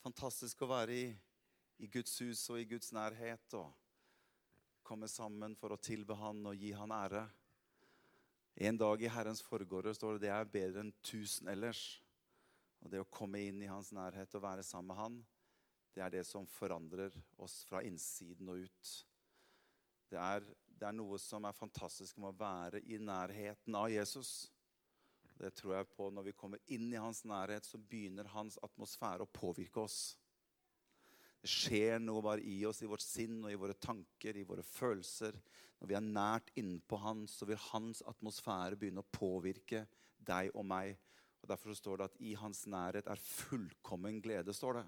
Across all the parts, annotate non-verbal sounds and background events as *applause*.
fantastisk å være i, i Guds hus og i Guds nærhet. og Komme sammen for å tilbe Han og gi Han ære. En dag i Herrens forgårder står det det er bedre enn tusen ellers. Og det å komme inn i Hans nærhet og være sammen med Han, det er det som forandrer oss fra innsiden og ut. Det er, det er noe som er fantastisk med å være i nærheten av Jesus. Det tror jeg på Når vi kommer inn i hans nærhet, så begynner hans atmosfære å påvirke oss. Det skjer noe bare i oss, i vårt sinn og i våre tanker, i våre følelser. Når vi er nært innpå han, så vil hans atmosfære begynne å påvirke deg og meg. Og Derfor står det at i hans nærhet er fullkommen glede. står det.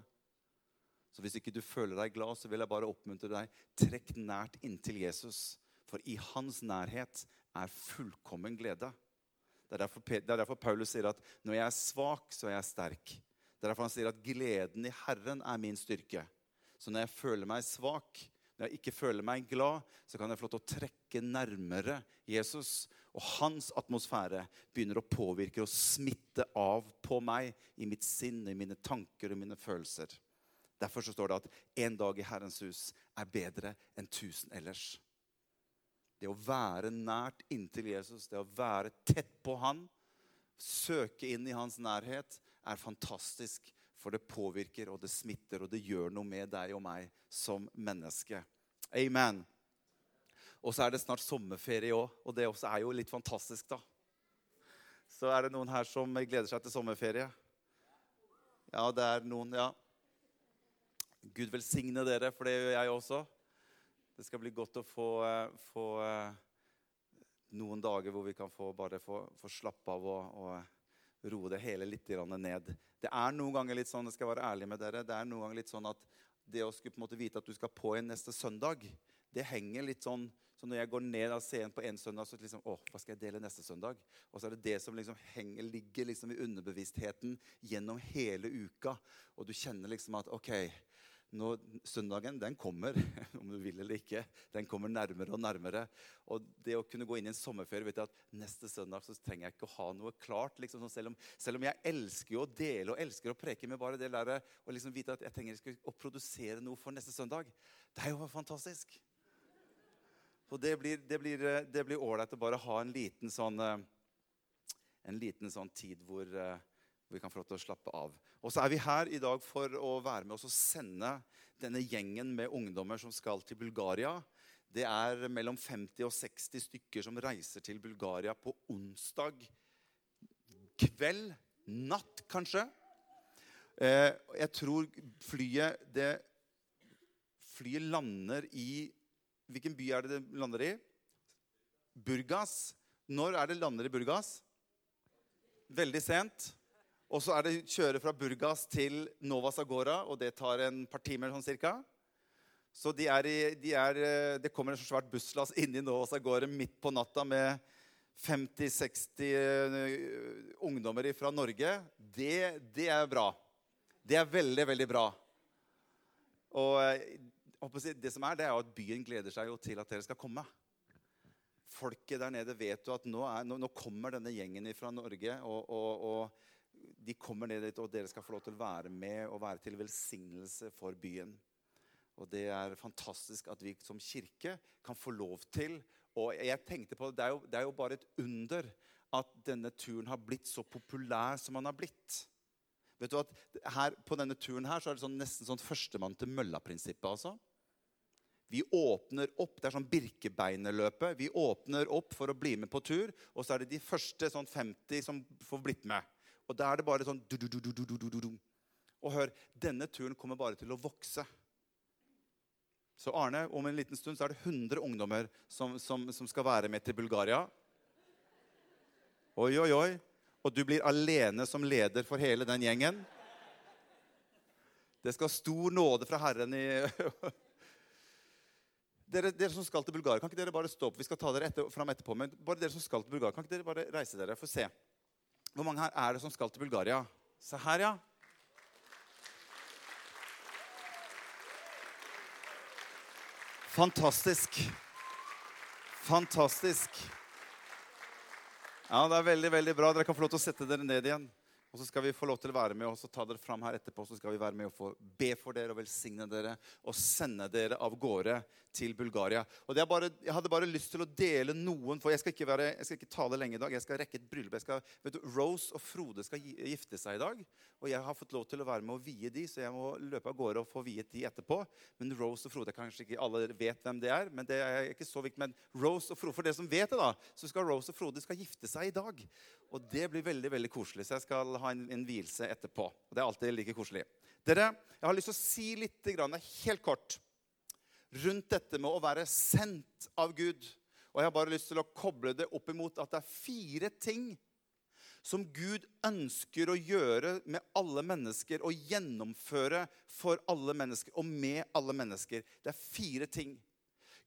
Så hvis ikke du føler deg glad, så vil jeg bare oppmuntre deg. Trekk nært inntil Jesus. For i hans nærhet er fullkommen glede. Det er, derfor, det er derfor Paulus sier at når jeg er svak, så er jeg sterk. Det er derfor han sier at gleden i Herren er min styrke. Så når jeg føler meg svak, når jeg ikke føler meg glad, så kan jeg få lov til å trekke nærmere Jesus. Og hans atmosfære begynner å påvirke og smitte av på meg i mitt sinn, i mine tanker og mine følelser. Derfor så står det at en dag i Herrens hus er bedre enn tusen ellers. Det å være nært inntil Jesus, det å være tett på han, søke inn i hans nærhet, er fantastisk. For det påvirker, og det smitter, og det gjør noe med deg og meg som menneske. Amen. Og så er det snart sommerferie òg, og det også er jo litt fantastisk, da. Så er det noen her som gleder seg til sommerferie. Ja, det er noen, ja. Gud velsigne dere, for det gjør jeg også. Det skal bli godt å få, eh, få eh, noen dager hvor vi kan få, bare få, få slappe av og, og roe det hele litt ned. Det er noen ganger litt sånn jeg skal være ærlig med dere, det er noen ganger litt sånn at det å skulle på en måte vite at du skal på en neste søndag, det henger litt sånn så når jeg går ned av scenen på en søndag, så liksom, å, hva skal jeg dele neste søndag? Og så er det det som liksom henger, ligger liksom i underbevisstheten gjennom hele uka. Og du kjenner liksom at OK, nå, søndagen den kommer, *laughs* om du vil eller ikke. Den kommer nærmere og nærmere. Og det å kunne gå inn i en sommerferie vet jeg at Neste søndag så trenger jeg ikke å ha noe klart. Liksom, selv, om, selv, om, jeg elsker å dele og elsker å preke med bare det der, og liksom vite at jeg trenger å produsere noe for neste søndag. Det er jo fantastisk. Så det blir, ålreit å bare ha en liten sånn, eh, en liten sånn tid eh, hvor vi kan få lov til å slappe av. Og så er vi her i dag for å være med oss og sende denne gjengen med ungdommer som skal til Bulgaria. Det er mellom 50 og 60 stykker som reiser til Bulgaria på onsdag kveld. Natt, kanskje. Eh, jeg tror flyet det, Flyet lander i Hvilken by er det det lander i? Burgas. Når er det lander i Burgas? Veldig sent. Og så er det kjøre fra Burgas til Nova Zagora, og det tar en par timer sånn cirka. Så de er i, de er, eh, det kommer en svært busslass *laughs* inn i Nova Zagora midt på natta med 50-60 eh, ungdommer fra Norge. Det, det, er bra. Det er veldig, veldig bra. Og eh, det som er, det er at byen gleder seg jo til at dere skal komme. Folket der nede vet jo at nå, er, nå, nå kommer denne gjengen fra Norge. og, og, og de kommer ned dit, og dere skal få lov til å være med og være til velsignelse for byen. Og det er fantastisk at vi som kirke kan få lov til Og jeg tenkte på, det er jo, det er jo bare et under at denne turen har blitt så populær som den har blitt. Vet du at her, På denne turen her så er det sånn, nesten sånn førstemann til mølla-prinsippet. altså. Vi åpner opp. Det er sånn Birkebeinerløpet. Vi åpner opp for å bli med på tur, og så er det de første sånn 50 som får blitt med. Og da er det bare sånn Og hør, denne turen kommer bare til å vokse. Så Arne, om en liten stund så er det 100 ungdommer som, som, som skal være med til Bulgaria. Oi, oi, oi. Og du blir alene som leder for hele den gjengen. Det skal stor nåde fra Herren i *laughs* dere, dere, som skal til Bulgaria, kan ikke dere bare stå opp? Vi skal ta dere etter, fram etterpå. Men bare dere som skal til Bulgaria, kan ikke dere bare reise dere? for se. Hvor mange her er det som skal til Bulgaria? Se her, ja. Fantastisk. Fantastisk. Ja, det er veldig veldig bra. Dere kan få lov til å sette dere ned igjen. Og så skal vi få lov til å være med og ta dere fram her etterpå. Så skal vi være med og få be for dere og velsigne dere og sende dere av gårde til Bulgaria. Og bare, Jeg hadde bare lyst til å dele noen for Jeg skal ikke, være, jeg skal ikke tale lenge i dag. Jeg skal rekke et bryllup. Skal, vet du, Rose og Frode skal gifte seg i dag. Og jeg har fått lov til å være med og vie de, så jeg må løpe av gårde og få viet de etterpå. Men Rose og Frode Kanskje ikke alle vet hvem det er, men det er ikke så viktig. Men Rose og Frode, for dere som vet det, da, så skal Rose og Frode skal gifte seg i dag. Og det blir veldig veldig koselig. Så jeg skal ha en, en vielse etterpå. Og det er alltid like koselig. Dere, Jeg har lyst til å si litt, helt kort, rundt dette med å være sendt av Gud. Og jeg har bare lyst til å koble det opp imot at det er fire ting som Gud ønsker å gjøre med alle mennesker og gjennomføre for alle mennesker og med alle mennesker. Det er fire ting.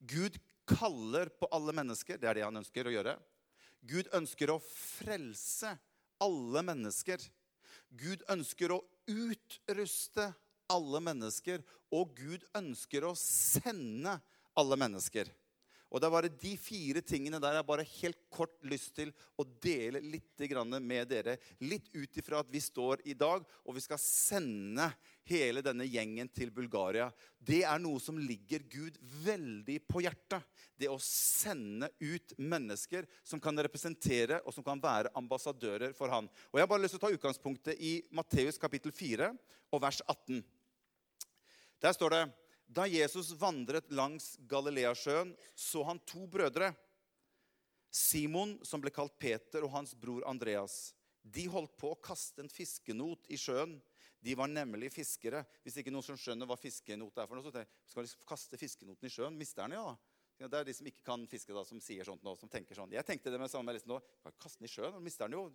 Gud kaller på alle mennesker. Det er det han ønsker å gjøre. Gud ønsker å frelse alle mennesker. Gud ønsker å utruste alle mennesker, og Gud ønsker å sende alle mennesker. Og Det er bare de fire tingene der jeg bare helt kort lyst til å dele litt med dere. Litt ut ifra at vi står i dag, og vi skal sende hele denne gjengen til Bulgaria. Det er noe som ligger Gud veldig på hjertet. Det å sende ut mennesker som kan representere og som kan være ambassadører for han. Og Jeg har bare lyst til å ta utgangspunktet i Matteus kapittel 4 og vers 18. Der står det da Jesus vandret langs Galileasjøen, så han to brødre. Simon, som ble kalt Peter, og hans bror Andreas. De holdt på å kaste en fiskenot i sjøen. De var nemlig fiskere. Hvis ikke noen som skjønner hva fiskenot er for noe, så skal de kaste fiskenoten i sjøen. Mister den, ja. Det er de som ikke kan fiske, da, som sier sånt nå, som tenker sånn. Jeg tenkte det med samme liksom nå. Kaste den i sjøen, mister den jo.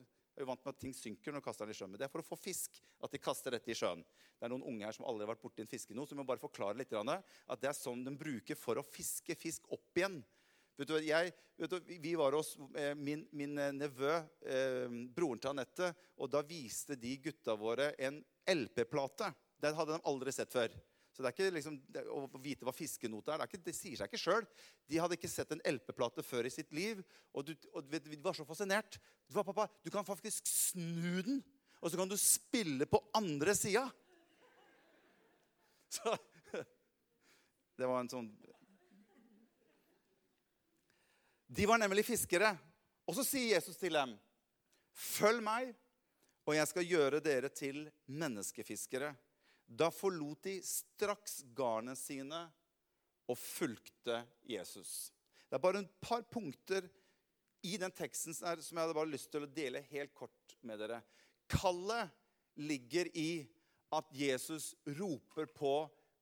Jo vant med at ting synker når du kaster den i sjøen. Men det er for å få fisk at de kaster dette i sjøen. Det er noen unge her som aldri har vært borti en fiskenot, så vi må bare forklare litt at det er sånn de bruker for å fiske fisk opp igjen. Du, jeg, du, vi var hos eh, min, min eh, nevø, eh, broren til Anette, og da viste de gutta våre en LP-plate. Den hadde de aldri sett før. Det er ikke liksom, Å vite hva fiskenote er, det, er ikke, det sier seg ikke sjøl. De hadde ikke sett en LP-plate før i sitt liv. Og, du, og de var så fascinert. Du, pappa, du kan faktisk snu den, og så kan du spille på andre sida. *laughs* Så *laughs* Det var en sånn De var nemlig fiskere. Og så sier Jesus til dem, 'Følg meg, og jeg skal gjøre dere til menneskefiskere.' Da forlot de straks garnene sine og fulgte Jesus. Det er bare et par punkter i den teksten som jeg hadde bare lyst til å dele helt kort med dere. Kallet ligger i at Jesus roper på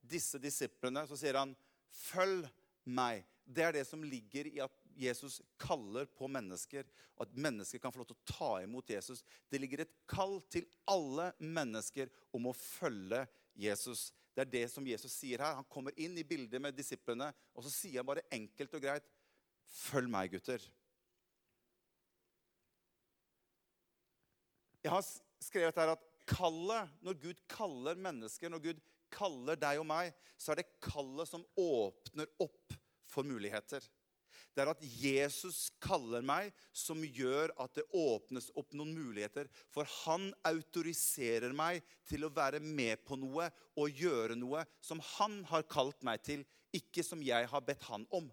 disse disiplene. Så sier han, 'Følg meg'. Det er det som ligger i at Jesus kaller på mennesker, og at mennesker kan få lov til å ta imot Jesus. Det ligger et kall til alle mennesker om å følge Jesus. Det er det som Jesus sier her. Han kommer inn i bildet med disiplene, og så sier han bare enkelt og greit Følg meg, gutter. Jeg har skrevet her at kallet, når Gud kaller mennesker, når Gud kaller deg og meg, så er det kallet som åpner opp for muligheter. Det er at Jesus kaller meg, som gjør at det åpnes opp noen muligheter. For han autoriserer meg til å være med på noe og gjøre noe som han har kalt meg til, ikke som jeg har bedt han om.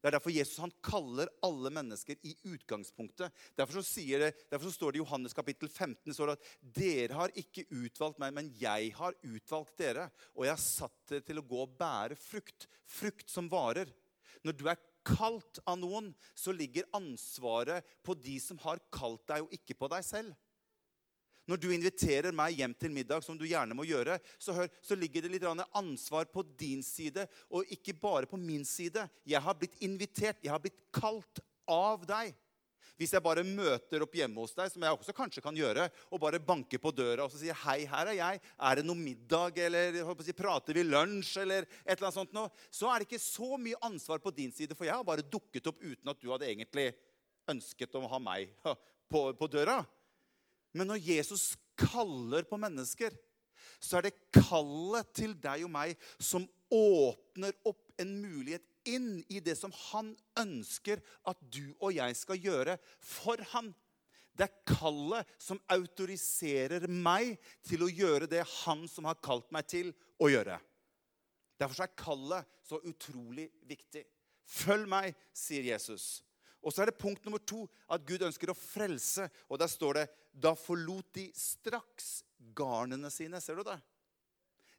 Det er derfor Jesus han kaller alle mennesker i utgangspunktet. Derfor, så det, derfor så står det i Johannes kapittel 15 står det at dere har ikke utvalgt meg, men jeg har utvalgt dere. Og jeg har satt dere til å gå og bære frukt. Frukt som varer. Når du er kalt av noen, så ligger ansvaret på de som har kalt deg, og ikke på deg selv. Når du inviterer meg hjem til middag, som du gjerne må gjøre, så, hør, så ligger det litt ansvar på din side, og ikke bare på min side. Jeg har blitt invitert, jeg har blitt kalt av deg. Hvis jeg bare møter opp hjemme hos deg, som jeg også kanskje kan gjøre, og bare banker på døra og så sier 'Hei, her er jeg. Er det noe middag?' eller si, 'Prater vi lunsj?' eller et eller annet sånt noe, så er det ikke så mye ansvar på din side, for jeg har bare dukket opp uten at du hadde egentlig ønsket å ha meg *laughs* på, på døra. Men når Jesus kaller på mennesker, så er det kallet til deg og meg som åpner opp en mulighet inn i det som han ønsker at du og jeg skal gjøre for han. Det er kallet som autoriserer meg til å gjøre det han som har kalt meg til, å gjøre. Derfor er kallet så utrolig viktig. Følg meg, sier Jesus. Og så er det punkt nummer to at Gud ønsker å frelse. Og der står det da forlot de straks garnene sine. Ser du det?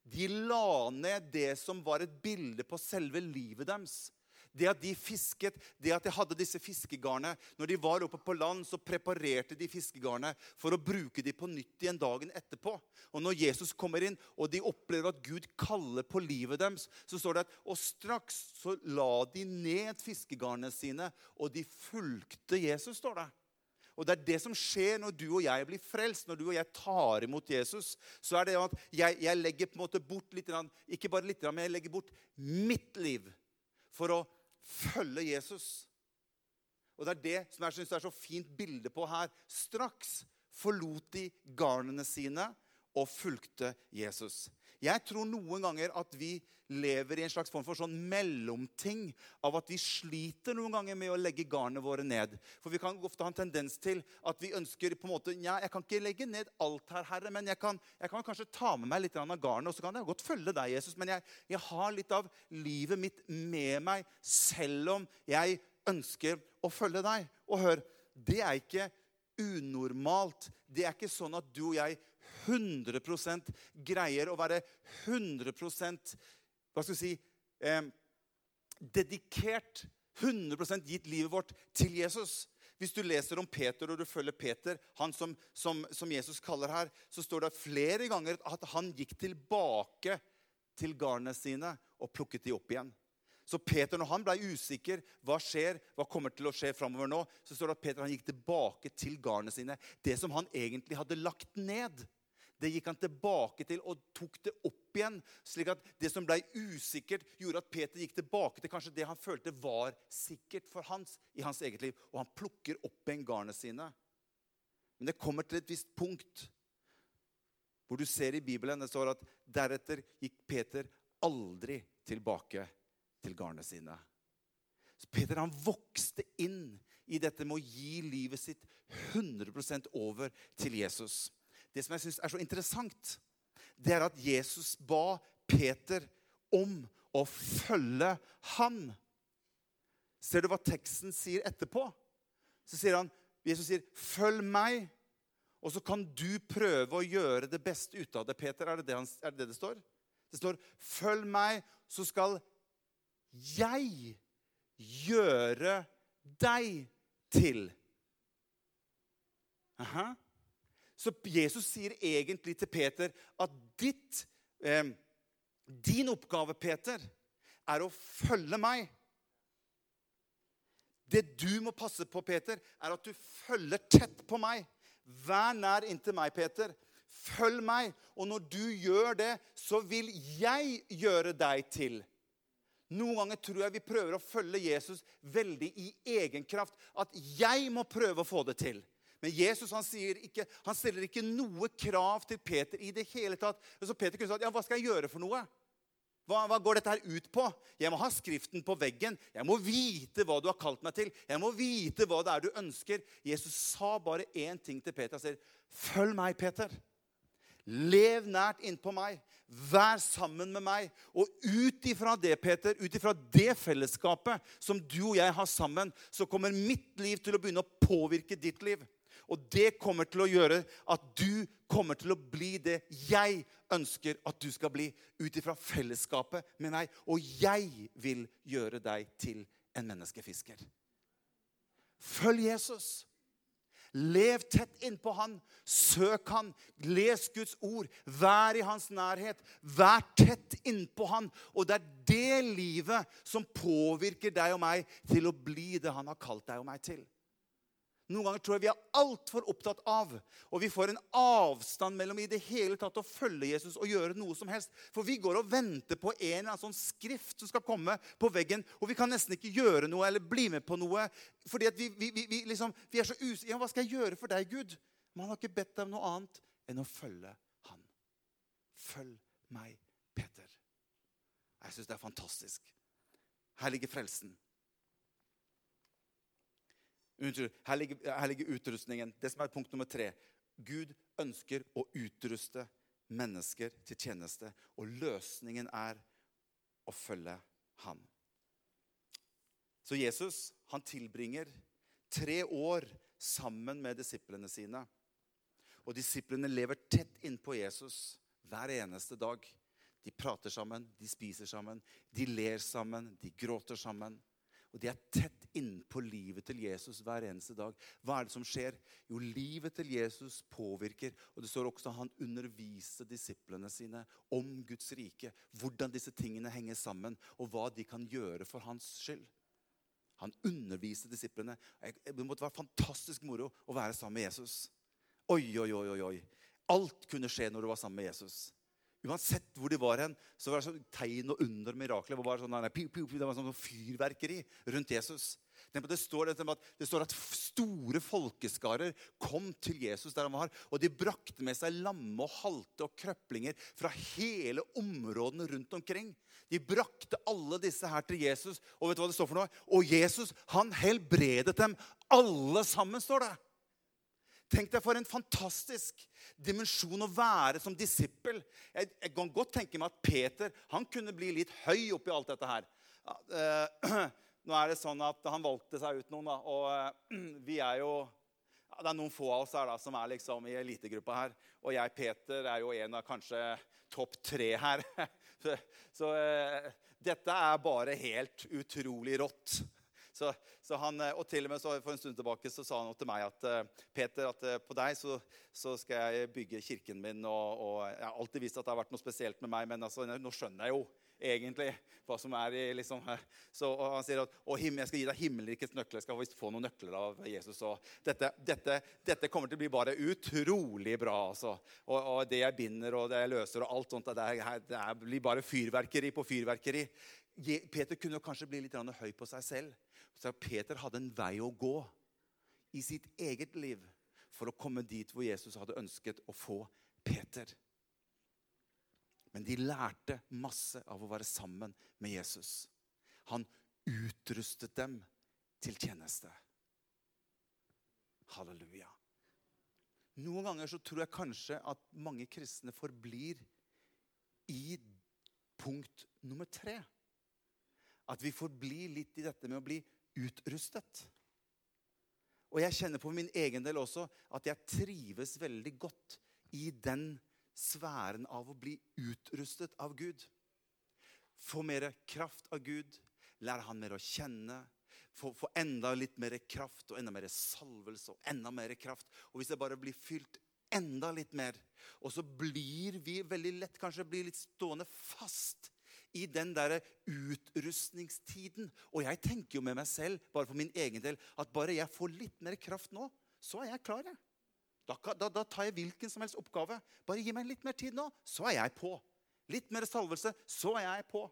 De la ned det som var et bilde på selve livet deres. Det at de fisket, det at de hadde disse fiskegarnene Når de var oppe på land, så preparerte de fiskegarnene for å bruke de på nytt igjen dagen etterpå. Og når Jesus kommer inn, og de opplever at Gud kaller på livet deres, så står det at Og straks så la de ned fiskegarnene sine, og de fulgte Jesus, står det. Og det er det som skjer når du og jeg blir frelst, når du og jeg tar imot Jesus. Så er det at jeg, jeg legger på en måte bort litt, ikke bare litt, men jeg legger bort mitt liv for å følge Jesus. Og Det er det som jeg synes er så fint bilde på her. Straks forlot de garnene sine og fulgte Jesus. Jeg tror noen ganger at vi lever i en slags form for sånn mellomting av at vi sliter noen ganger med å legge garnene våre ned. For vi kan ofte ha en tendens til at vi ønsker på en måte, ja, jeg kan ikke legge ned alt her, Herre, men jeg kan, jeg kan kanskje ta med meg litt av garnet, og så kan jeg godt følge deg, Jesus. Men jeg, jeg har litt av livet mitt med meg selv om jeg ønsker å følge deg. Og hør, det er ikke unormalt. Det er ikke sånn at du og jeg 100% greier å være 100 hva skal si, eh, dedikert, 100% gitt livet vårt til Jesus. Hvis du leser om Peter og du følger Peter, han som, som, som, Jesus kaller her, så står det flere ganger at han gikk tilbake til garnene sine og plukket de opp igjen. Så Peter, når han ble usikker, hva skjer, hva kommer til å skje framover nå, så står det at Peter han gikk tilbake til garnene sine. Det som han egentlig hadde lagt ned. Det gikk han tilbake til og tok det opp igjen. slik at det som ble usikkert, gjorde at Peter gikk tilbake til kanskje det han følte var sikkert for hans i hans eget liv. Og han plukker opp igjen garnene sine. Men det kommer til et visst punkt hvor du ser i Bibelen det står at deretter gikk Peter aldri tilbake til garnene sine. Så Peter han vokste inn i dette med å gi livet sitt 100% over til Jesus. Det som jeg syns er så interessant, det er at Jesus ba Peter om å følge han. Ser du hva teksten sier etterpå? Så sier han, Jesus sier, 'Følg meg'. Og så kan du prøve å gjøre det beste ut av det. Peter, er det det, han, er det, det det står? Det står, 'Følg meg, så skal jeg gjøre deg til'. Aha. Så Jesus sier egentlig til Peter at ditt, eh, din oppgave, Peter, er å følge meg. Det du må passe på, Peter, er at du følger tett på meg. Vær nær inntil meg, Peter. Følg meg. Og når du gjør det, så vil jeg gjøre deg til. Noen ganger tror jeg vi prøver å følge Jesus veldig i egen kraft. At jeg må prøve å få det til. Men Jesus han, ikke, han stiller ikke noe krav til Peter i det hele tatt. Så Peter kunne sagt, ja, 'Hva skal jeg gjøre for noe?' Hva, hva, går dette her ut på? Jeg må ha skriften på veggen. Jeg må vite hva du har kalt meg til. Jeg må vite hva det er du ønsker. Jesus sa bare én ting til Peter. Han sier, 'Følg meg, Peter.' Lev nært innpå meg. Vær sammen med meg. Og ut ifra det, Peter, ut ifra det fellesskapet som du og jeg har sammen, så kommer mitt liv til å begynne å påvirke ditt liv. Og det kommer til å gjøre at du kommer til å bli det jeg ønsker at du skal bli, ut ifra fellesskapet med meg. Og jeg vil gjøre deg til en menneskefisker. Følg Jesus. Lev tett innpå han. Søk han. Les Guds ord. Vær i hans nærhet. Vær tett innpå han. Og det er det livet som påvirker deg og meg til å bli det han har kalt deg og meg til. Noen ganger tror jeg vi er altfor opptatt av, og vi får en avstand mellom i det hele tatt å følge Jesus og gjøre noe som helst. For vi går og venter på en eller annen sånn skrift som skal komme på veggen, og vi kan nesten ikke gjøre noe eller bli med på noe. Fordi vi, vi, vi, vi, liksom, er så usikre. Ja, hva skal jeg gjøre for deg, Gud? Man har ikke bedt deg om noe annet enn å følge Han. Følg meg, Peter. Jeg syns det er fantastisk. Her ligger frelsen. Unnskyld, her ligger utrustningen. Det som er punkt nummer tre. Gud ønsker å utruste mennesker til tjeneste. Og løsningen er å følge Han. Så Jesus han tilbringer tre år sammen med disiplene sine. Og disiplene lever tett innpå Jesus hver eneste dag. De prater sammen, de spiser sammen, de ler sammen, de gråter sammen. Og de er tett innpå livet til Jesus hver eneste dag. Hva er det som skjer? Jo, livet til Jesus påvirker. Og det står også at han underviser disiplene sine om Guds rike. Hvordan disse tingene henger sammen, og hva de kan gjøre for hans skyld. Han underviste disiplene. Det måtte være fantastisk moro å være sammen med Jesus. Oi, oi, oi, oi. Alt kunne skje når du var sammen med Jesus. Uansett hvor de var hen, så var det sånn tegn og under mirakler. Det var sånn, sånn fyrverkeri rundt Jesus. Det står, det står, at store folkeskarer kom til Jesus der han var. Og de brakte med seg lamme og halte og krøplinger fra hele områdene rundt omkring. De brakte alle disse her til Jesus. Og vet du hva det står for noe? Og Jesus han helbredet dem alle sammen, står det. Tenk deg for en fantastisk dimensjon å være som disippel. Jeg, jeg, kan godt tenke meg at Peter han kunne bli litt høy oppi alt dette her. Uh, *clears throat* nå er det sånn at Han valgte seg ut noen, da. Og uh, *clears throat* vi er jo Det er noen få av oss her da, som er liksom i elitegruppa her. Og jeg, Peter, er jo en av kanskje topp tre her. *laughs* Så uh, dette er bare helt utrolig rått. Så, så han, eh, og til og med For en stund tilbake så sa han til meg at uh, Peter, at uh, på deg så, så, skal jeg bygge kirken min. Og, og, Jeg har alltid visst at det har vært noe spesielt med meg, men altså, nå skjønner jeg jo egentlig hva som er i liksom, så, og Han sier at å, jeg skal gi deg himmelrikets nøkler. Jeg skal visst få noen nøkler av Jesus. Og dette, dette, dette, kommer til å bli bare utrolig bra. Altså. Og, og, det jeg binder og det jeg løser og alt sånt, det, er, det blir bare fyrverkeri på fyrverkeri. Peter kunne kanskje bli litt høy på seg selv. Så Peter hadde en vei å gå i sitt eget liv for å komme dit hvor Jesus hadde ønsket å få Peter. Men de lærte masse av å være sammen med Jesus. Han utrustet dem til tjeneste. Halleluja. Noen ganger så tror jeg kanskje at mange kristne forblir i punkt nummer tre. At vi forblir litt i dette med å bli utrustet. Og jeg kjenner på min egen del også at jeg trives veldig godt i den sfæren av å bli utrustet av Gud. Få mer kraft av Gud, lære han mer å kjenne. Få, få, enda litt mer kraft og enda mer salvelse og enda mer kraft. Og hvis jeg bare blir fylt enda litt mer, og så blir vi veldig lett kanskje blir litt stående fast i den der utrustningstiden. Og jeg tenker jo med meg selv, bare for min egen del, at bare jeg får litt mer kraft nå, så er jeg klar. Jeg. Da, da, da, tar jeg hvilken som helst oppgave. Bare gi meg litt mer tid nå, så er jeg på. Litt mer salvelse, så er jeg på.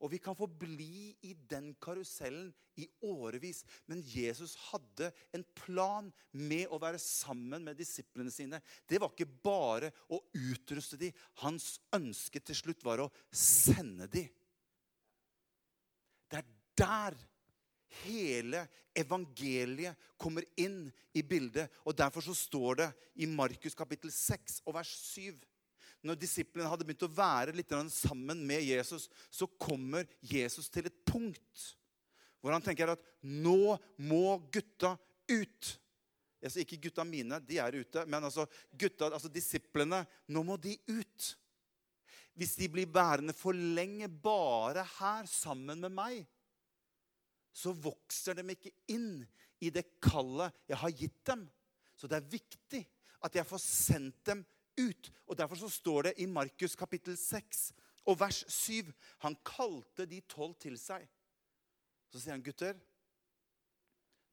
Og vi kan få bli i den karusellen i årevis. Men Jesus hadde en plan med å være sammen med disiplene sine. Det var ikke bare å utruste dem. Hans ønske til slutt var å sende dem. Det er der hele evangeliet kommer inn i bildet. Og Derfor så står det i Markus kapittel 6 og vers 7 når disiplene hadde begynt å være litt sammen med Jesus, så kommer Jesus til et punkt hvor han tenker at nå må gutta ut. Altså, ikke gutta mine, de er ute. Men altså gutta, altså disiplene, nå må de ut. Hvis de blir værende for lenge bare her sammen med meg, så vokser de ikke inn i det kallet jeg har gitt dem. Så det er viktig at jeg får sendt dem ut. Og Derfor så står det i Markus kapittel 6 og vers 7 Han kalte de tolv til seg. Så sier han, 'Gutter,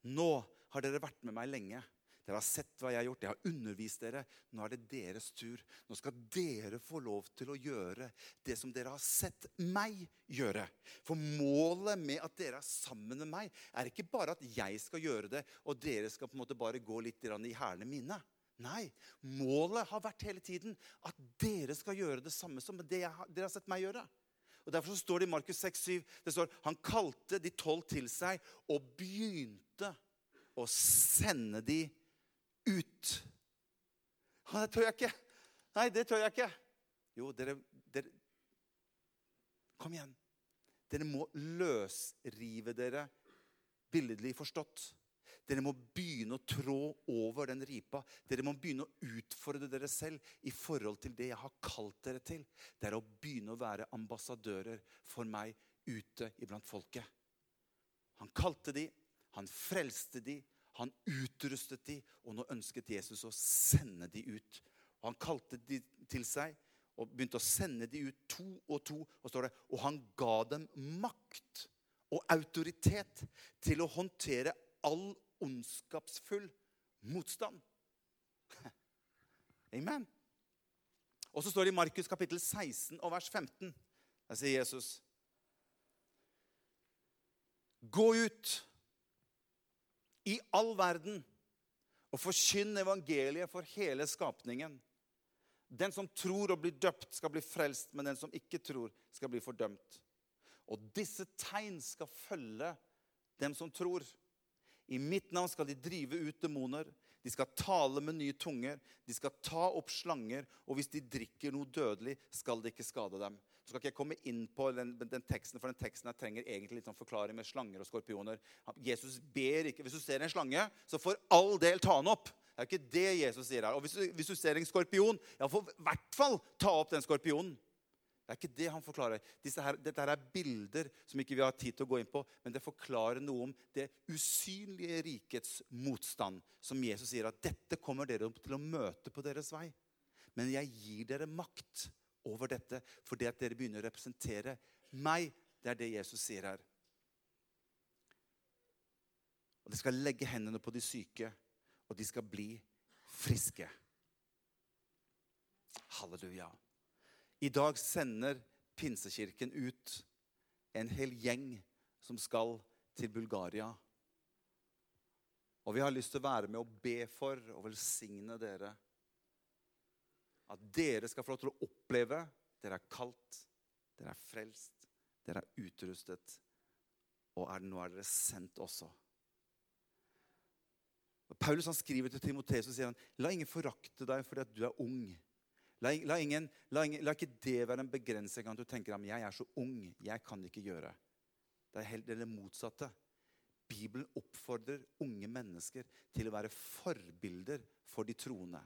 nå har dere vært med meg lenge.' Dere har sett hva jeg har gjort. Jeg har undervist dere. Nå er det deres tur. Nå skal dere få lov til å gjøre det som dere har sett meg gjøre. For målet med at dere er sammen med meg, er ikke bare at jeg skal gjøre det, og dere skal på en måte bare gå litt i hælene mine. Nei, målet har vært hele tiden at dere skal gjøre det samme som det dere har sett meg gjøre. Og Derfor så står det i Markus 6, 7, det står, Han kalte de tolv til seg og begynte å sende de ut. Nei, det tør jeg ikke. Nei, det tør jeg ikke. Jo, dere, dere Kom igjen. Dere må løsrive dere, billedlig forstått. Dere må begynne å trå over den ripa. Dere må begynne å utfordre dere selv i forhold til det jeg har kalt dere til. Det er å begynne å være ambassadører for meg ute iblant folket. Han kalte de, han frelste de, han utrustet de, og nå ønsket Jesus å sende de ut. Og han kalte de til seg og begynte å sende de ut to og to. Og står det, og han ga dem makt og autoritet til å håndtere all ondskapsfull motstand. *laughs* Amen. Og så står det i Markus kapittel 16 og vers 15. Der sier Jesus Gå ut i all verden og forkynn evangeliet for hele skapningen. Den som tror og blir døpt, skal bli frelst, men den som ikke tror, skal bli fordømt. Og disse tegn skal følge dem som tror. I mitt navn skal de drive ut demoner. De skal tale med nye tunger. De skal ta opp slanger. Og hvis de drikker noe dødelig, skal det ikke skade dem. Så skal ikke jeg komme inn på den, den teksten, for den teksten jeg trenger egentlig litt sånn forklaring med slanger og skorpioner. Jesus ber ikke Hvis du ser en slange, så for all del ta den opp. Det er ikke det Jesus sier her. Og hvis du, hvis du ser en skorpion, ja, for i hvert fall ta opp den skorpionen. Det er ikke det han forklarer. Her, dette her er bilder som ikke vi har tid til å gå inn på, men det forklarer noe om det usynlige rikets motstand. Som Jesus sier at dette kommer dere til å møte på deres vei. Men jeg gir dere makt over dette fordi at dere begynner å representere meg. Det er det Jesus sier her. Og De skal legge hendene på de syke og de skal bli friske. Halleluja. I dag sender Pinsekirken ut en hel gjeng som skal til Bulgaria. Og vi har lyst til å være med og be for og velsigne dere. At dere skal få lov til å oppleve dere er kalt, dere er frelst, dere er utrustet, og er, nå er dere sendt også. Paulus han skriver til Timoteus og sier han, la ingen forakte deg fordi at du er ung. La, la, ingen, la, ingen, la ikke det være en begrensning at du tenker at jeg er så ung, jeg kan ikke gjøre. Det er helt det motsatte. Bibelen oppfordrer unge mennesker til å være forbilder for de troende.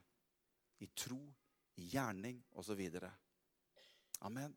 I tro, i gjerning osv. Amen.